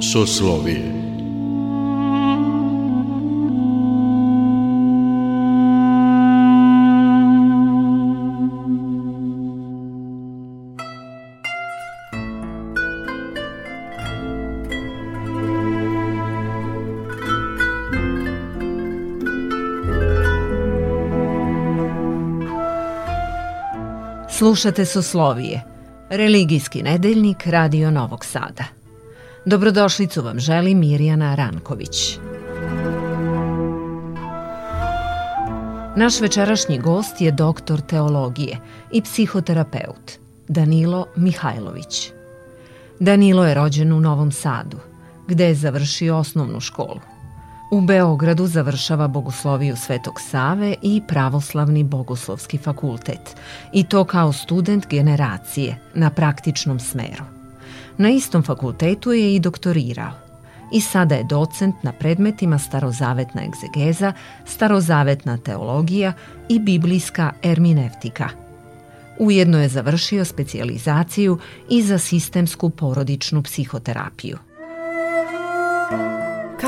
Soslovije Slušate Soslovije, religijski nedeljnik Radio Novog Sada. Dobrodošlicu vam želi Mirjana Ranković. Naš večerašnji gost je doktor teologije i psihoterapeut Danilo Mihajlović. Danilo je rođen u Novom Sadu, gde je završio osnovnu školu. U Beogradu završava Bogosloviju Svetog Save i Pravoslavni Bogoslovski fakultet, i to kao student generacije na praktičnom smeru. Na istom fakultetu je i doktorirao i sada je docent na predmetima starozavetna egzegeza, starozavetna teologija i biblijska erminevtika. Ujedno je završio specijalizaciju i za sistemsku porodičnu psihoterapiju.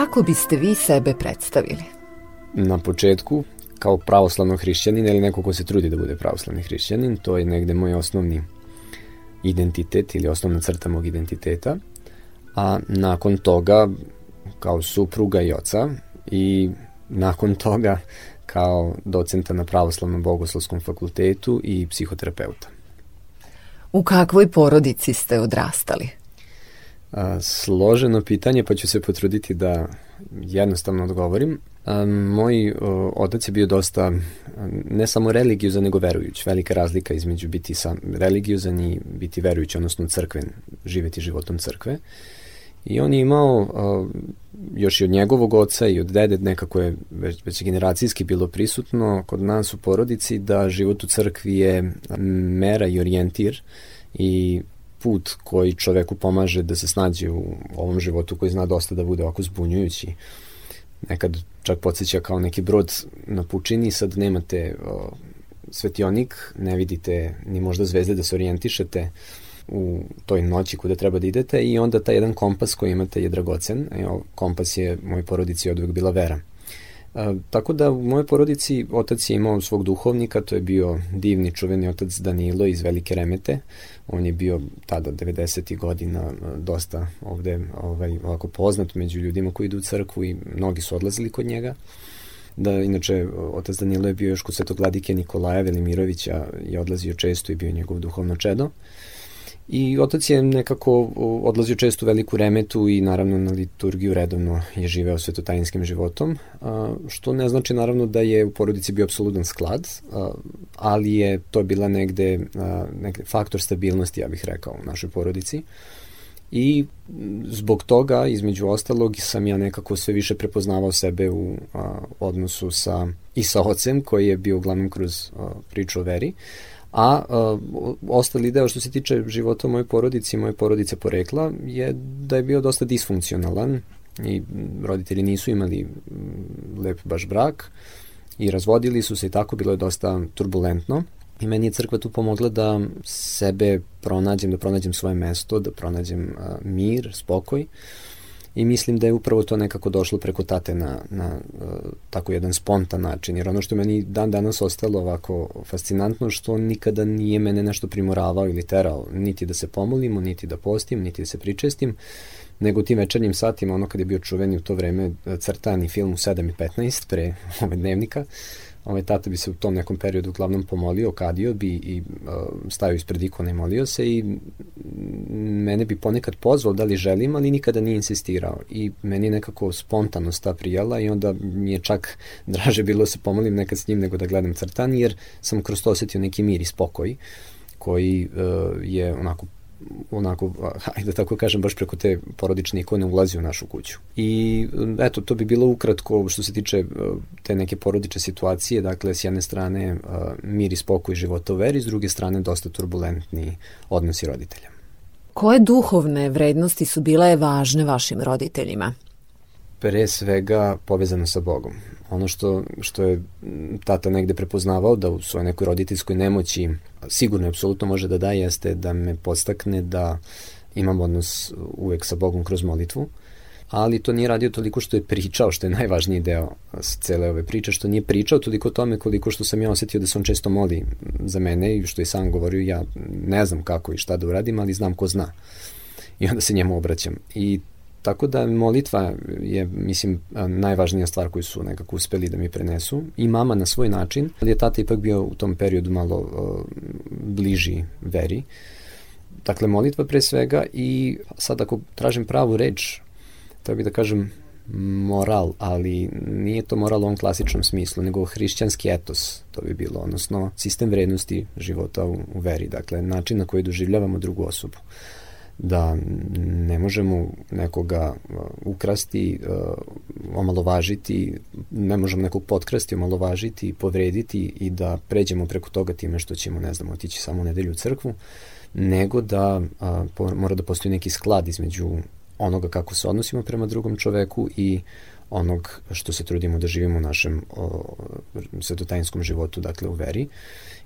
Kako biste vi sebe predstavili? Na početku, kao pravoslavno hrišćanin ili neko ko se trudi da bude pravoslavni hrišćanin, to je negde moj osnovni identitet ili osnovna crta mog identiteta, a nakon toga kao supruga i oca i nakon toga kao docenta na pravoslavnom bogoslovskom fakultetu i psihoterapeuta. U kakvoj porodici ste odrastali? A, složeno pitanje, pa ću se potruditi da jednostavno odgovorim. A, moj o, otac je bio dosta ne samo religiozan, nego verujuć. Velika razlika između biti sam religiozan i biti verujuć, odnosno crkven, živeti životom crkve. I on je imao a, još i od njegovog oca i od dede nekako je već, već generacijski bilo prisutno kod nas u porodici da život u crkvi je mera i orijentir i put koji čoveku pomaže da se snađe u ovom životu koji zna dosta da bude ovako zbunjujući. Nekad čak podsjeća kao neki brod na pučini, sad nemate o, svetionik, ne vidite ni možda zvezde da se orijentišete u toj noći kuda treba da idete i onda taj jedan kompas koji imate je dragocen. Evo, kompas je moj porodici od uvek bila vera. A, tako da u mojoj porodici otac je imao svog duhovnika, to je bio divni čuveni otac Danilo iz Velike Remete. On je bio tada 90. godina dosta ovde ovaj, ovako poznat među ljudima koji idu u crkvu i mnogi su odlazili kod njega. Da, inače, otac Danilo je bio još kod svetog vladike Nikolaja Velimirovića i odlazio često i bio njegov duhovno čedo. Uh, I otac je nekako odlazio često u veliku remetu i naravno na liturgiju redovno je živeo svetotajinskim životom, što ne znači naravno da je u porodici bio apsolutan sklad, ali je to bila negde, negde faktor stabilnosti, ja bih rekao, u našoj porodici. I zbog toga, između ostalog, sam ja nekako sve više prepoznavao sebe u odnosu sa, i sa ocem, koji je bio uglavnom kroz priču o veri, uh, ostali deo što se tiče života u mojoj porodici i moje porodice porekla je da je bio dosta disfunkcionalan i roditelji nisu imali lep baš brak i razvodili su se i tako, bilo je dosta turbulentno. I meni je crkva tu pomogla da sebe pronađem, da pronađem svoje mesto, da pronađem uh, mir, spokoj. Uh, i mislim da je upravo to nekako došlo preko tate na, na uh, tako jedan spontan način, jer ono što meni dan danas ostalo ovako fascinantno, što nikada nije mene nešto primoravao ili terao, niti da se pomolimo, niti da postim, niti da se pričestim, nego tim večernjim satima, ono kad je bio čuveni u to vreme crtani film u 7 i 15 pre ove dnevnika, uh, ovaj tata bi se u tom nekom periodu uglavnom pomolio, kadio bi i uh, stavio ispred ikona i molio se i mene bi ponekad pozvao da li želim, ali nikada nije insistirao. I meni nekako spontano sta prijala i onda mi je čak draže bilo da se pomolim nekad s njim nego da gledam crtan jer sam kroz to osetio neki mir i spokoj koji uh, je onako onako, ajde da tako kažem, baš preko te porodične ikone ulazi u našu kuću. I eto, to bi bilo ukratko što se tiče te neke porodične situacije, dakle, s jedne strane mir i spokoj života u veri, s druge strane dosta turbulentni odnosi roditelja. Koje duhovne vrednosti su bile važne vašim roditeljima? Pre svega povezano sa Bogom. Ono što, što je tata negde prepoznavao da u svojoj nekoj roditeljskoj nemoći sigurno apsolutno može da da jeste da me podstakne da imam odnos uvek sa Bogom kroz molitvu, ali to nije radio toliko što je pričao, što je najvažniji deo cele ove priče, što nije pričao toliko o tome koliko što sam ja osetio da se on često moli za mene i što je sam govorio, ja ne znam kako i šta da uradim, ali znam ko zna. I onda se njemu obraćam. I Tako da molitva je, mislim, najvažnija stvar koju su nekako uspeli da mi prenesu. I mama na svoj način, ali je tata ipak bio u tom periodu malo uh, bliži veri. Dakle, molitva pre svega i sad ako tražim pravu reč, treba bi da kažem moral, ali nije to moral u ovom klasičnom smislu, nego hrišćanski etos, to bi bilo, odnosno sistem vrednosti života u, u veri, dakle način na koji doživljavamo drugu osobu da ne možemo nekoga uh, ukrasti, uh, omalovažiti, ne možemo nekog potkrasti, omalovažiti, povrediti i da pređemo preko toga time što ćemo, ne znam, otići samo u nedelju u crkvu, nego da a, mora da postoji neki sklad između onoga kako se odnosimo prema drugom čoveku i onog što se trudimo da živimo u našem o, svetotajinskom životu, dakle u veri.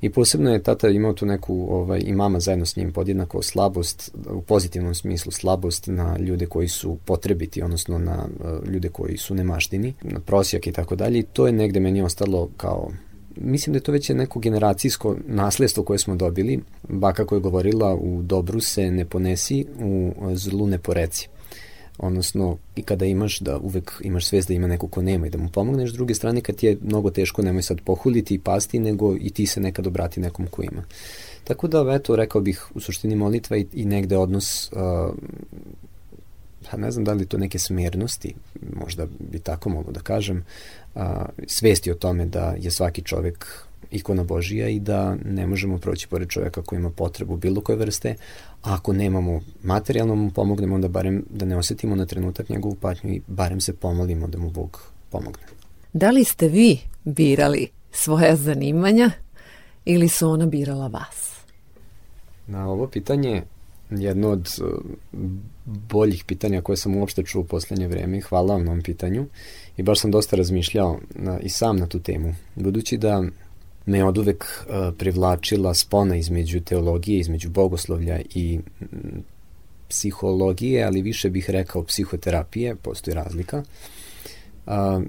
I posebno je tata imao tu neku, ovaj, i mama zajedno s njim podjednako slabost, u pozitivnom smislu slabost na ljude koji su potrebiti, odnosno na uh, ljude koji su nemaštini, na prosjak i tako dalje. I to je negde meni ostalo kao mislim da je to već neko generacijsko nasledstvo koje smo dobili. Baka koja je govorila u dobru se ne ponesi, u zlu ne poreci odnosno i kada imaš da uvek imaš svest da ima neko ko nema i da mu pomogneš, s druge strane kad ti je mnogo teško nemoj sad pohuliti i pasti, nego i ti se nekad obrati nekom ko ima. Tako da, eto, rekao bih u suštini molitva i, i negde odnos uh, pa ne znam da li to neke smernosti, možda bi tako mogu da kažem, a, svesti o tome da je svaki čovek ikona Božija i da ne možemo proći pored čoveka koji ima potrebu bilo koje vrste, a ako nemamo materijalno mu pomognemo, onda barem da ne osetimo na trenutak njegovu patnju i barem se pomolimo da mu Bog pomogne. Da li ste vi birali svoja zanimanja ili su ona birala vas? Na ovo pitanje jedno od uh, boljih pitanja koje sam uopšte čuo u poslednje vreme. Hvala vam na ovom pitanju i baš sam dosta razmišljao na, i sam na tu temu. Budući da me od uvek uh, privlačila spona između teologije, između bogoslovlja i psihologije, ali više bih rekao psihoterapije, postoji razlika. A,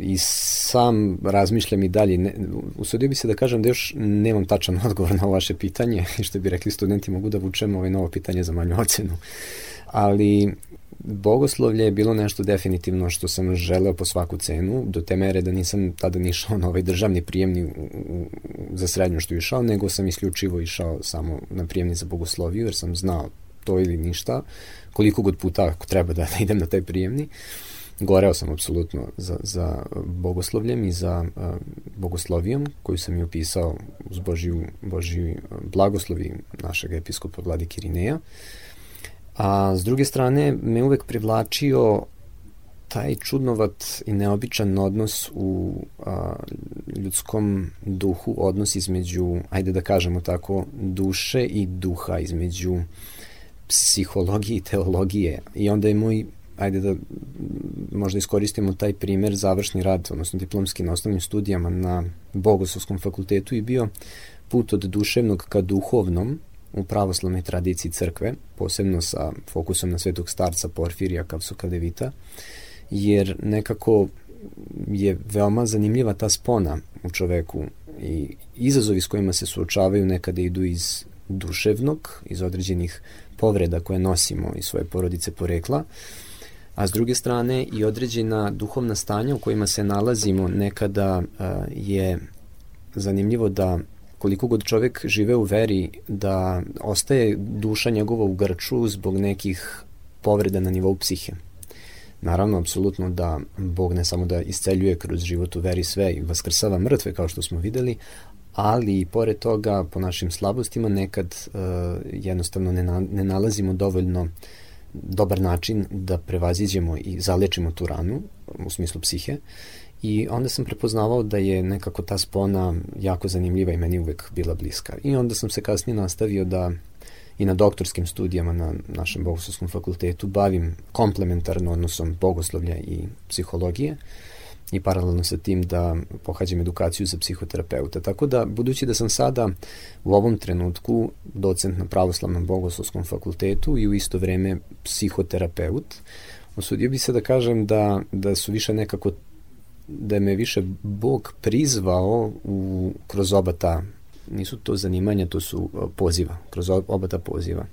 I sam razmišljam i dalje, ne, usudio bi se da kažem da još nemam tačan odgovor na vaše pitanje, što bi rekli studenti mogu da vučemo ovaj novo pitanje za manju ocenu. Ali bogoslovlje je bilo nešto definitivno što sam želeo po svaku cenu, do te mere da nisam tada nišao na ovaj državni prijemni za srednju što išao, nego sam isključivo išao samo na prijemni za bogosloviju, jer sam znao to ili ništa, koliko god puta ako treba da, da idem na taj prijemni. Goreo sam apsolutno za, za bogoslovljem i za uh, bogoslovijom koju sam i upisao uz Božiju, Božiju blagoslovi našeg episkopa Vladi Kirineja. Uh, A s druge strane, me uvek privlačio taj čudnovat i neobičan odnos u a, ljudskom duhu, odnos između, ajde da kažemo tako, duše i duha, između psihologije i teologije. I onda je moj, ajde da možda iskoristimo taj primer, završni rad, odnosno diplomski na osnovnim studijama na Bogoslovskom fakultetu i bio put od duševnog ka duhovnom, u pravoslavnoj tradiciji crkve, posebno sa fokusom na svetog starca Porfirija Kavsukadevita, jer nekako je veoma zanimljiva ta spona u čoveku i izazovi s kojima se suočavaju nekada idu iz duševnog, iz određenih povreda koje nosimo iz svoje porodice porekla, a s druge strane i određena duhovna stanja u kojima se nalazimo nekada je zanimljivo da koliko god čovek žive u veri da ostaje duša njegova u grču zbog nekih povreda na nivou psihe. Naravno, apsolutno da Bog ne samo da isceljuje kroz život u veri sve i vaskrsava mrtve kao što smo videli, ali i pored toga po našim slabostima nekad uh, jednostavno ne, na, ne nalazimo dovoljno dobar način da prevaziđemo i zalečimo tu ranu u smislu psihe I onda sam prepoznavao da je nekako ta spona jako zanimljiva i meni uvek bila bliska. I onda sam se kasnije nastavio da i na doktorskim studijama na našem bogoslovskom fakultetu bavim komplementarno odnosom bogoslovlja i psihologije i paralelno sa tim da pohađam edukaciju za psihoterapeuta. Tako da, budući da sam sada u ovom trenutku docent na pravoslavnom bogoslovskom fakultetu i u isto vreme psihoterapeut, osudio bi se da kažem da, da su više nekako da me više Bog prizvao u, kroz oba ta, nisu to zanimanja, to su poziva, kroz oba ta poziva.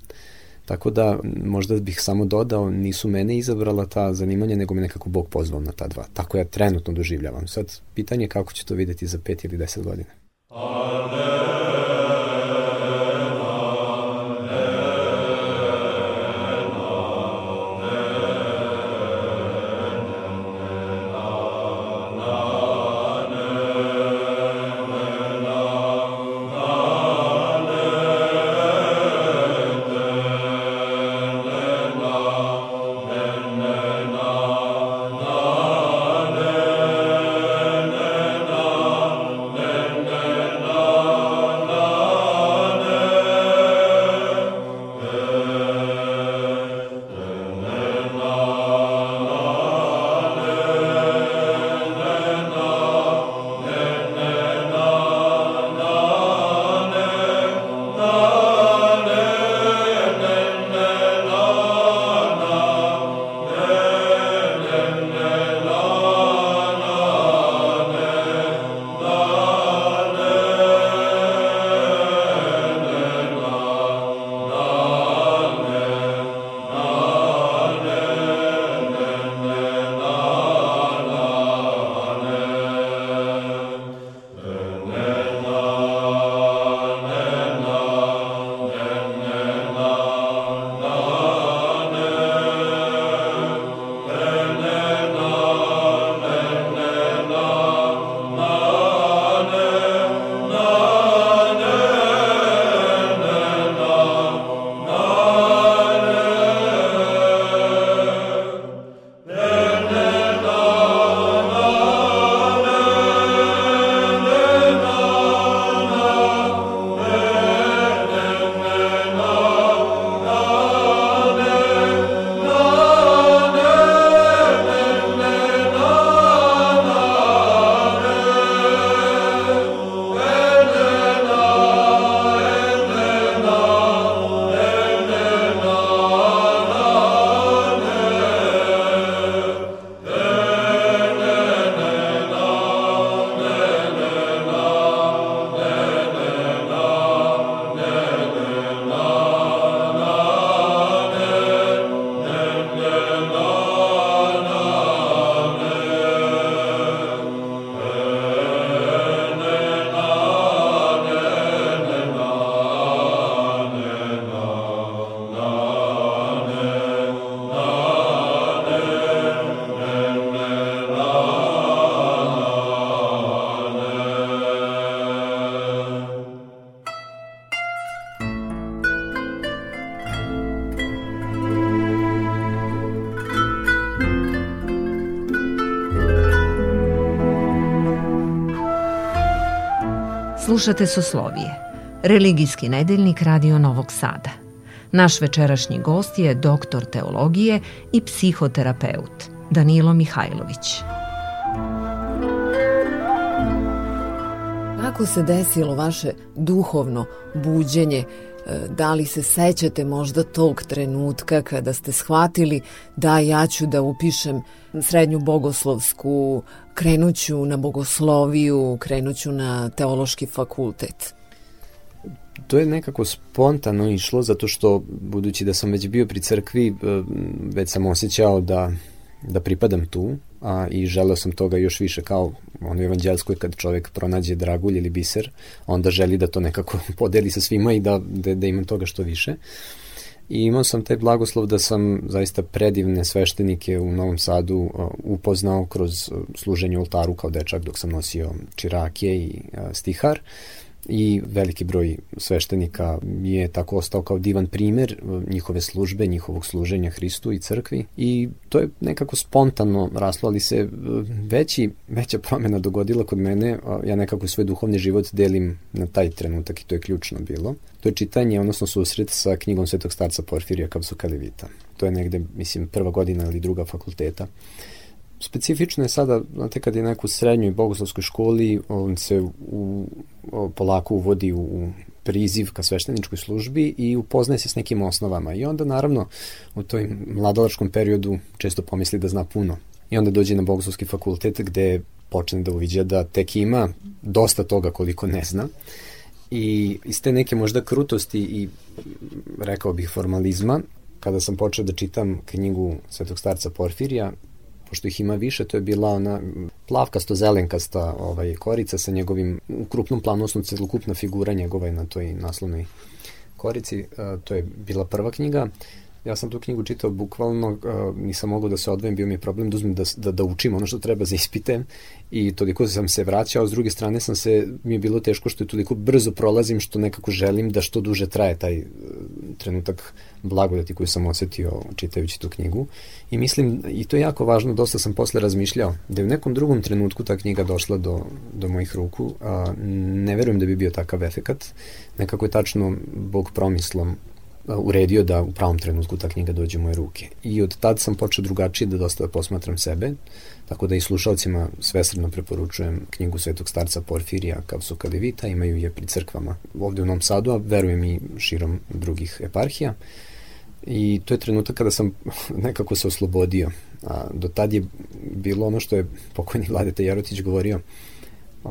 Tako da možda bih samo dodao, nisu mene izabrala ta zanimanja, nego me nekako Bog pozvao na ta dva. Tako ja trenutno doživljavam. Sad, pitanje je kako će to videti za pet ili deset godina. Amen. Slušate Soslovije, religijski nedeljnik Radio Novog Sada. Naš večerašnji gost je doktor teologije i psihoterapeut Danilo Mihajlović. Kako se desilo vaše duhovno buđenje? E, da li se sećate možda tog trenutka kada ste shvatili da ja ću da upišem srednju bogoslovsku krenuću na bogosloviju, krenuću na teološki fakultet? To je nekako spontano išlo zato što budući da sam već bio pri crkvi e, već sam osjećao da, da pripadam tu a, i želeo sam toga još više kao ono evanđelskoj kad čovek pronađe dragulj ili biser onda želi da to nekako podeli sa svima i da, da, da imam toga što više. I imao sam taj blagoslov da sam zaista predivne sveštenike u Novom Sadu uh, upoznao kroz uh, služenje oltaru kao dečak dok sam nosio čirake i uh, stihar i veliki broj sveštenika je tako ostao kao divan primer njihove službe, njihovog služenja Hristu i crkvi i to je nekako spontano raslo, ali se veći, veća promena dogodila kod mene, ja nekako svoj duhovni život delim na taj trenutak i to je ključno bilo. To je čitanje, odnosno susret sa knjigom Svetog starca Porfirija Kapsukalevita. To je negde, mislim, prva godina ili druga fakulteta. Specifično je sada, znate, kad je neko u srednjoj bogoslovskoj školi, on se u, polako uvodi u priziv ka svešteničkoj službi i upoznaje se s nekim osnovama. I onda, naravno, u toj mladalačkom periodu često pomisli da zna puno. I onda dođe na bogoslovski fakultet gde počne da uviđa da tek ima dosta toga koliko ne zna. I iz te neke možda krutosti i rekao bih formalizma, kada sam počeo da čitam knjigu Svetog starca Porfirija, pošto ih ima više, to je bila ona plavkasto zelenkasta ovaj, korica sa njegovim, u krupnom planu osnovu celokupna figura njegova na toj naslovnoj korici, to je bila prva knjiga. Ja sam tu knjigu čitao bukvalno, nisam mogao da se odvojim, bio mi je problem da uzmem da, da, da učim ono što treba za ispite i toliko sam se vraćao, s druge strane sam se, mi je bilo teško što je toliko brzo prolazim što nekako želim da što duže traje taj uh, trenutak blagodati koju sam osetio čitajući tu knjigu. I mislim, i to je jako važno, dosta sam posle razmišljao, da je u nekom drugom trenutku ta knjiga došla do, do mojih ruku, a ne verujem da bi bio takav efekat, nekako je tačno Bog promislom uredio da u pravom trenutku ta knjiga dođe u moje ruke. I od tad sam počeo drugačije da dosta posmatram sebe, tako da i slušalcima svesredno preporučujem knjigu Svetog starca Porfirija Kavsu Kalevita, imaju je pri crkvama ovde u Novom Sadu, a verujem i širom drugih eparhija. I to je trenutak kada sam nekako se oslobodio. A do tad je bilo ono što je pokojni Vladeta Jarotić govorio,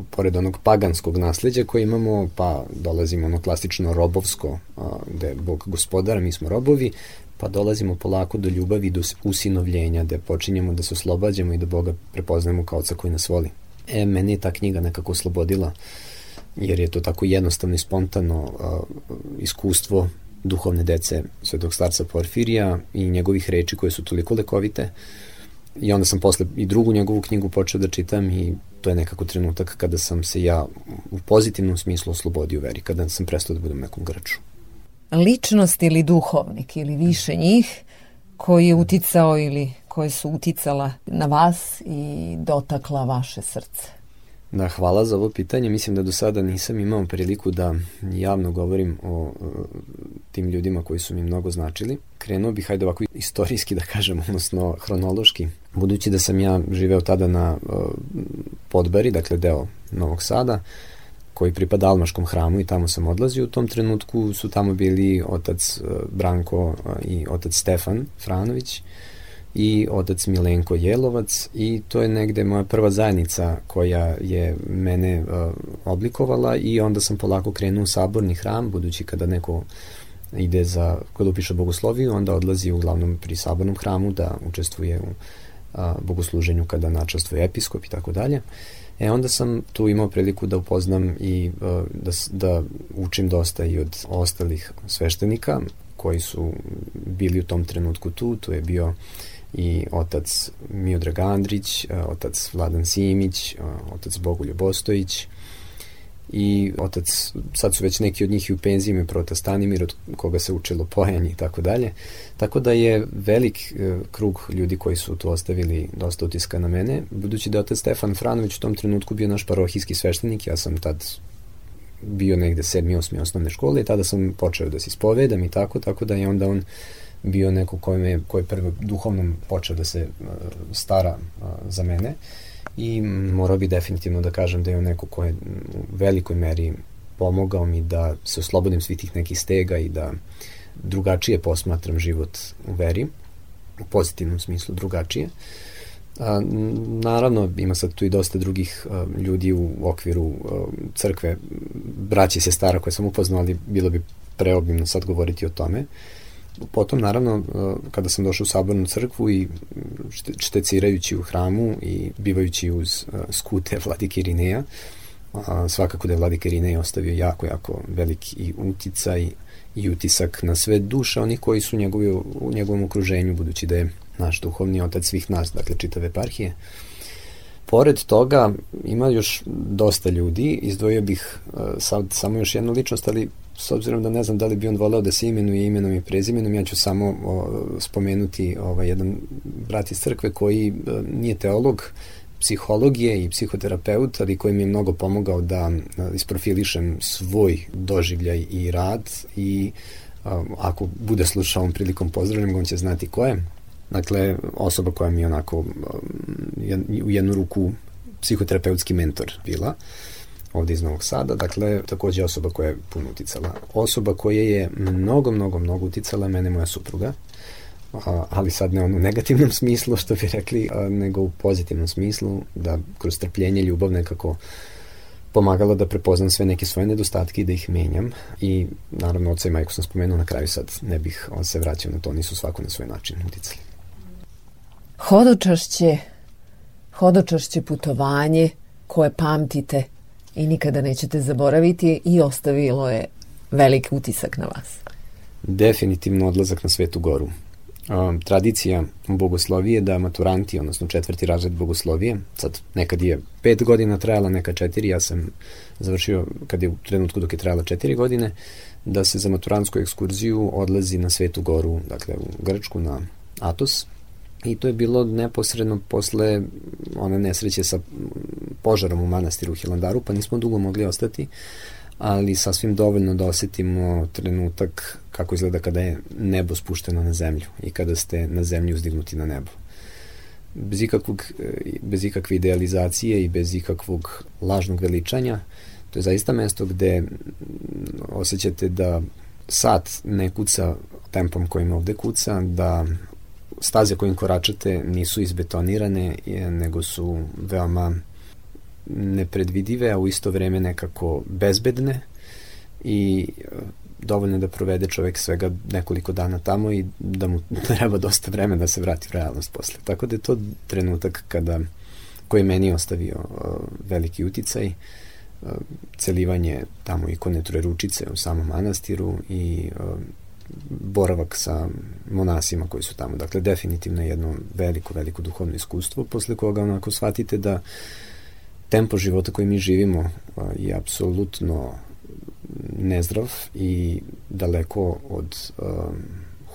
pored onog paganskog nasledđa koje imamo, pa dolazimo ono klasično robovsko, a, gde je Bog gospodar, mi smo robovi, pa dolazimo polako do ljubavi, do usinovljenja, gde počinjemo da se oslobađamo i da Boga prepoznajemo kao oca koji nas voli. E, meni je ta knjiga nekako oslobodila, jer je to tako jednostavno i spontano a, iskustvo duhovne dece svetog starca Porfirija i njegovih reči koje su toliko lekovite, I onda sam posle i drugu njegovu knjigu počeo da čitam i to je nekako trenutak kada sam se ja u pozitivnom smislu oslobodio veri, kada sam prestao da budem u nekom grču. Ličnost ili duhovnik ili više njih koji je uticao ili koje su uticala na vas i dotakla vaše srce? Da, hvala za ovo pitanje. Mislim da do sada nisam imao priliku da javno govorim o tim ljudima koji su mi mnogo značili. Krenuo bih, hajde ovako istorijski da kažem, odnosno hronološki. Budući da sam ja živeo tada na Podbari, dakle deo Novog Sada, koji pripada Almaškom hramu i tamo sam odlazio. U tom trenutku su tamo bili otac Branko i otac Stefan Franović i otac Milenko Jelovac i to je negde moja prva zajednica koja je mene oblikovala i onda sam polako krenuo u saborni hram, budući kada neko ide za, kada upiše bogosloviju, onda odlazi uglavnom pri sabornom hramu da učestvuje u a, bogosluženju kada načastvuje episkop i tako dalje. E onda sam tu imao priliku da upoznam i a, da, da učim dosta i od ostalih sveštenika koji su bili u tom trenutku tu, tu je bio i otac Miodrag Andrić, otac Vladan Simić, otac Bogoljub Bostojić i otac, sad su već neki od njih i u penziji, imaju prota Stanimir od koga se učilo pojanje i tako dalje. Tako da je velik e, krug ljudi koji su tu ostavili dosta utiska na mene, budući da je otac Stefan Franović u tom trenutku bio naš parohijski sveštenik, ja sam tad bio negde 7. 8. osnovne škole i tada sam počeo da se ispovedam i tako, tako da je onda on bio neko koji, koji je prvo duhovnom počeo da se uh, stara uh, za mene i morao bi definitivno da kažem da je on neko ko je u velikoj meri pomogao mi da se oslobodim svih tih nekih stega i da drugačije posmatram život u veri, u pozitivnom smislu drugačije. A, naravno, ima sad tu i dosta drugih a, ljudi u okviru a, crkve, braće se stara koje sam upoznao, ali bilo bi preobimno sad govoriti o tome. Potom, naravno, e, kada sam došao u sabornu crkvu i štecirajući u hramu i bivajući uz e, skute vladike Irineja, svakako da je vladike Irinej ostavio jako, jako velik i uticaj i utisak na sve duše onih koji su njegovi, u njegovom okruženju, budući da je naš duhovni otac svih nas, dakle čitave eparhije. Pored toga ima još dosta ljudi, izdvojio bih uh, sad samo još jednu ličnost, ali s obzirom da ne znam da li bi on voleo da se imenuje imenom i prezimenom, ja ću samo o, spomenuti ovaj, jedan brat iz crkve koji o, e, nije teolog, psihologije i psihoterapeut, ali koji mi je mnogo pomogao da isprofilišem svoj doživljaj i rad i a, ako bude slušao ovom prilikom pozdravljam on će znati ko je. Dakle, osoba koja mi je onako u jednu ruku psihoterapeutski mentor bila ovde iz Novog Sada, dakle, takođe osoba koja je puno uticala. Osoba koja je mnogo, mnogo, mnogo uticala mene moja supruga, ali sad ne u negativnom smislu, što bi rekli, nego u pozitivnom smislu, da kroz trpljenje, ljubav nekako pomagala da prepoznam sve neke svoje nedostatke i da ih menjam i naravno oca i majku sam spomenuo na kraju sad ne bih on se vraćao na to, nisu svako na svoj način uticali. Hodočašće, hodočašće putovanje koje pamtite i nikada nećete zaboraviti i ostavilo je velik utisak na vas. Definitivno odlazak na Svetu Goru um, tradicija bogoslovije da maturanti, odnosno četvrti razred bogoslovije, sad nekad je pet godina trajala, nekad četiri, ja sam završio kad je u trenutku dok je trajala četiri godine, da se za maturantsku ekskurziju odlazi na Svetu Goru, dakle u Grčku, na Atos, I to je bilo neposredno posle one nesreće sa požarom u manastiru Hilandaru, pa nismo dugo mogli ostati ali sasvim dovoljno da osetimo trenutak kako izgleda kada je nebo spušteno na zemlju i kada ste na zemlji uzdignuti na nebo. Bez, ikakvog, bez ikakve idealizacije i bez ikakvog lažnog veličanja, to je zaista mesto gde osjećate da sat ne kuca tempom kojim ovde kuca, da staze kojim koračate nisu izbetonirane, nego su veoma nepredvidive, a u isto vreme nekako bezbedne i e, dovoljno da provede čovek svega nekoliko dana tamo i da mu treba dosta vremena da se vrati u realnost posle. Tako da je to trenutak kada koji je meni ostavio uh, veliki uticaj, uh, celivanje tamo ikone Trojeručice u samom manastiru i boravak sa monasima koji su tamo. Dakle, definitivno jedno veliko, veliko duhovno iskustvo, posle koga onako shvatite da uh, tempo života koji mi živimo je apsolutno nezdrav i daleko od um,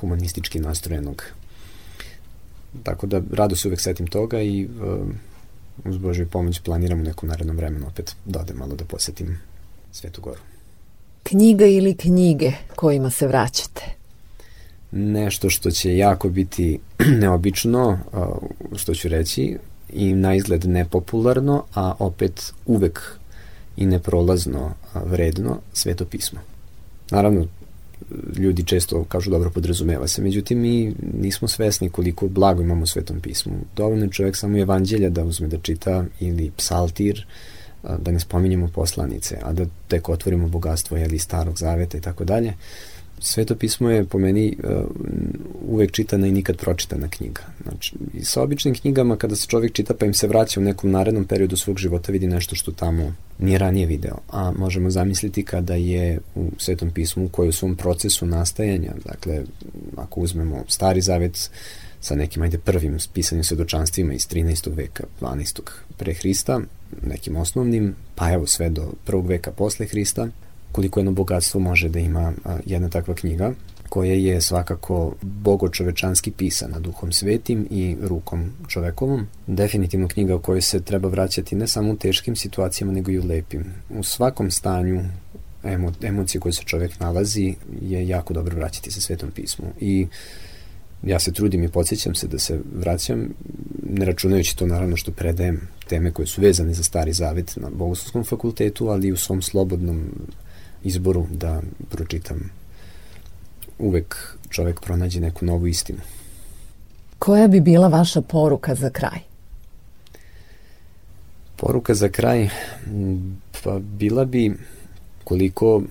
humanistički nastrojenog. Tako da rado se uvek setim toga i um, uz Božju pomoć planiram u nekom narednom vremenu opet da odem malo da posetim Svetu Goru. Knjiga ili knjige kojima se vraćate? Nešto što će jako biti neobično, što ću reći, i na izgled nepopularno, a opet uvek i neprolazno vredno sveto pismo. Naravno, ljudi često kažu dobro podrazumeva se, međutim mi nismo svesni koliko blago imamo u svetom pismu. Dovoljno čovjek samo evanđelja da uzme da čita ili psaltir, da ne spominjemo poslanice, a da tek otvorimo bogatstvo jeli, starog zaveta i tako dalje. Sveto pismo je po meni uh, uvek čitana i nikad pročitana knjiga. Znači, i sa običnim knjigama kada se čovjek čita pa im se vraća u nekom narednom periodu svog života vidi nešto što tamo nije ranije video. A možemo zamisliti kada je u Svetom pismu koji u svom procesu nastajanja, dakle, ako uzmemo Stari Zavet sa nekim, ajde, prvim pisanim svedočanstvima iz 13. veka, 12. pre Hrista, nekim osnovnim, pa evo sve do prvog veka posle Hrista, koliko jedno bogatstvo može da ima jedna takva knjiga koja je svakako bogočovečanski pisana duhom svetim i rukom čovekovom. Definitivno knjiga u kojoj se treba vraćati ne samo u teškim situacijama, nego i u lepim. U svakom stanju emo, emocije koje se čovek nalazi je jako dobro vraćati se svetom pismu. I ja se trudim i podsjećam se da se vraćam, ne računajući to naravno što predajem teme koje su vezane za Stari Zavet na Bogoslovskom fakultetu, ali i u svom slobodnom izboru da pročitam uvek čovek pronađe neku novu istinu. Koja bi bila vaša poruka za kraj? Poruka za kraj pa bila bi koliko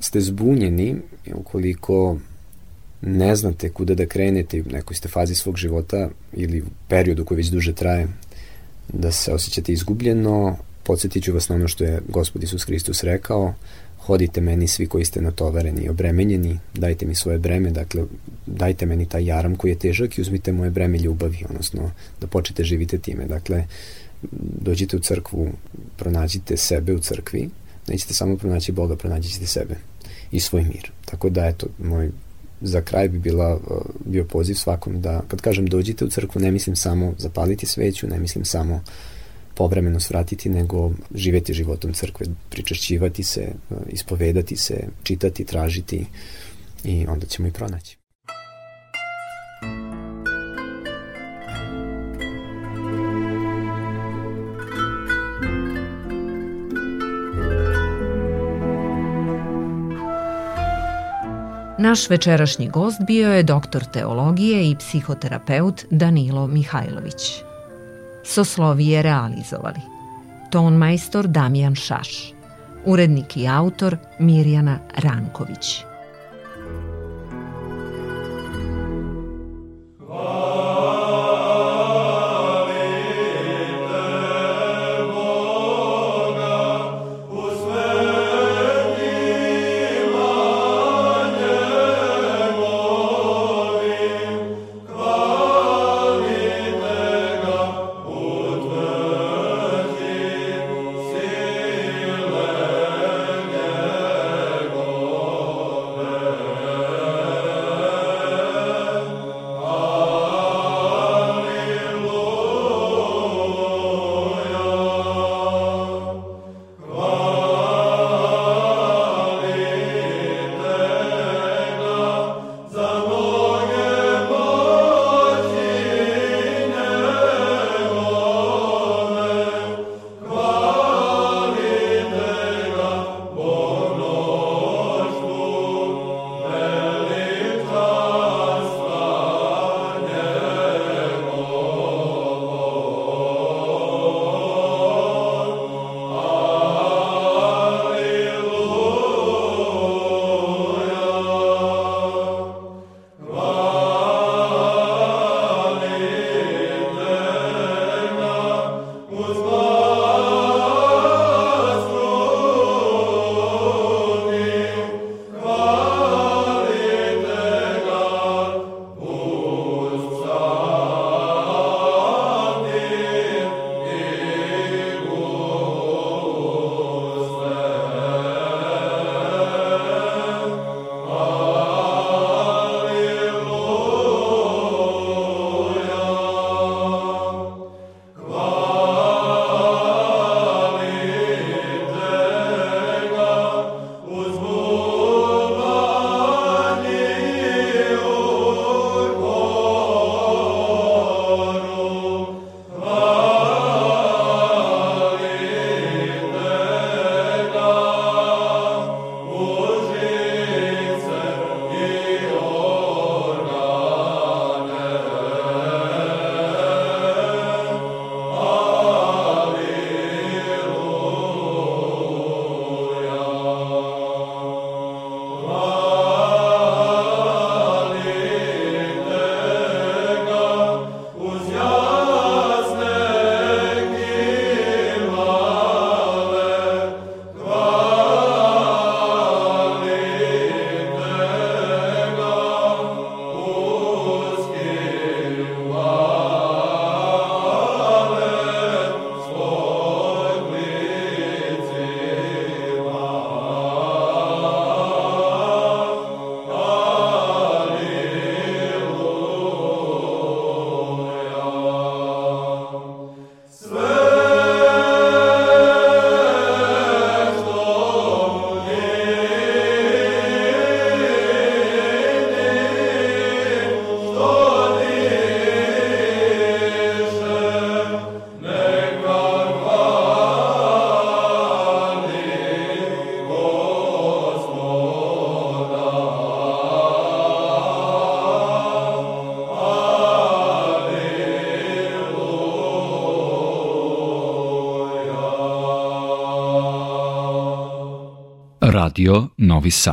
ste zbunjeni, ukoliko ne znate kuda da krenete u nekoj ste fazi svog života ili u periodu koji već duže traje, da se osjećate izgubljeno, podsjetit ću vas na ono što je Gospod Isus Hristos rekao, hodite meni svi koji ste natovareni i obremenjeni, dajte mi svoje breme, dakle, dajte meni taj jaram koji je težak i uzmite moje breme ljubavi, odnosno da počete živite time. Dakle, dođite u crkvu, pronađite sebe u crkvi, nećete samo pronaći Boga, pronađite sebe i svoj mir. Tako da, eto, moj za kraj bi bila, bio poziv svakom da, kad kažem dođite u crkvu, ne mislim samo zapaliti sveću, ne mislim samo uh, povremeno svratiti, nego živeti životom crkve, pričešćivati se, ispovedati se, čitati, tražiti i onda ćemo i pronaći. Naš večerašnji gost bio je doktor teologije i psihoterapeut Danilo Mihajlović. Soslovije realizovali. Ton majstor Damjan Šaš. Urednik i autor Mirjana Ranković. Radio Novi Sad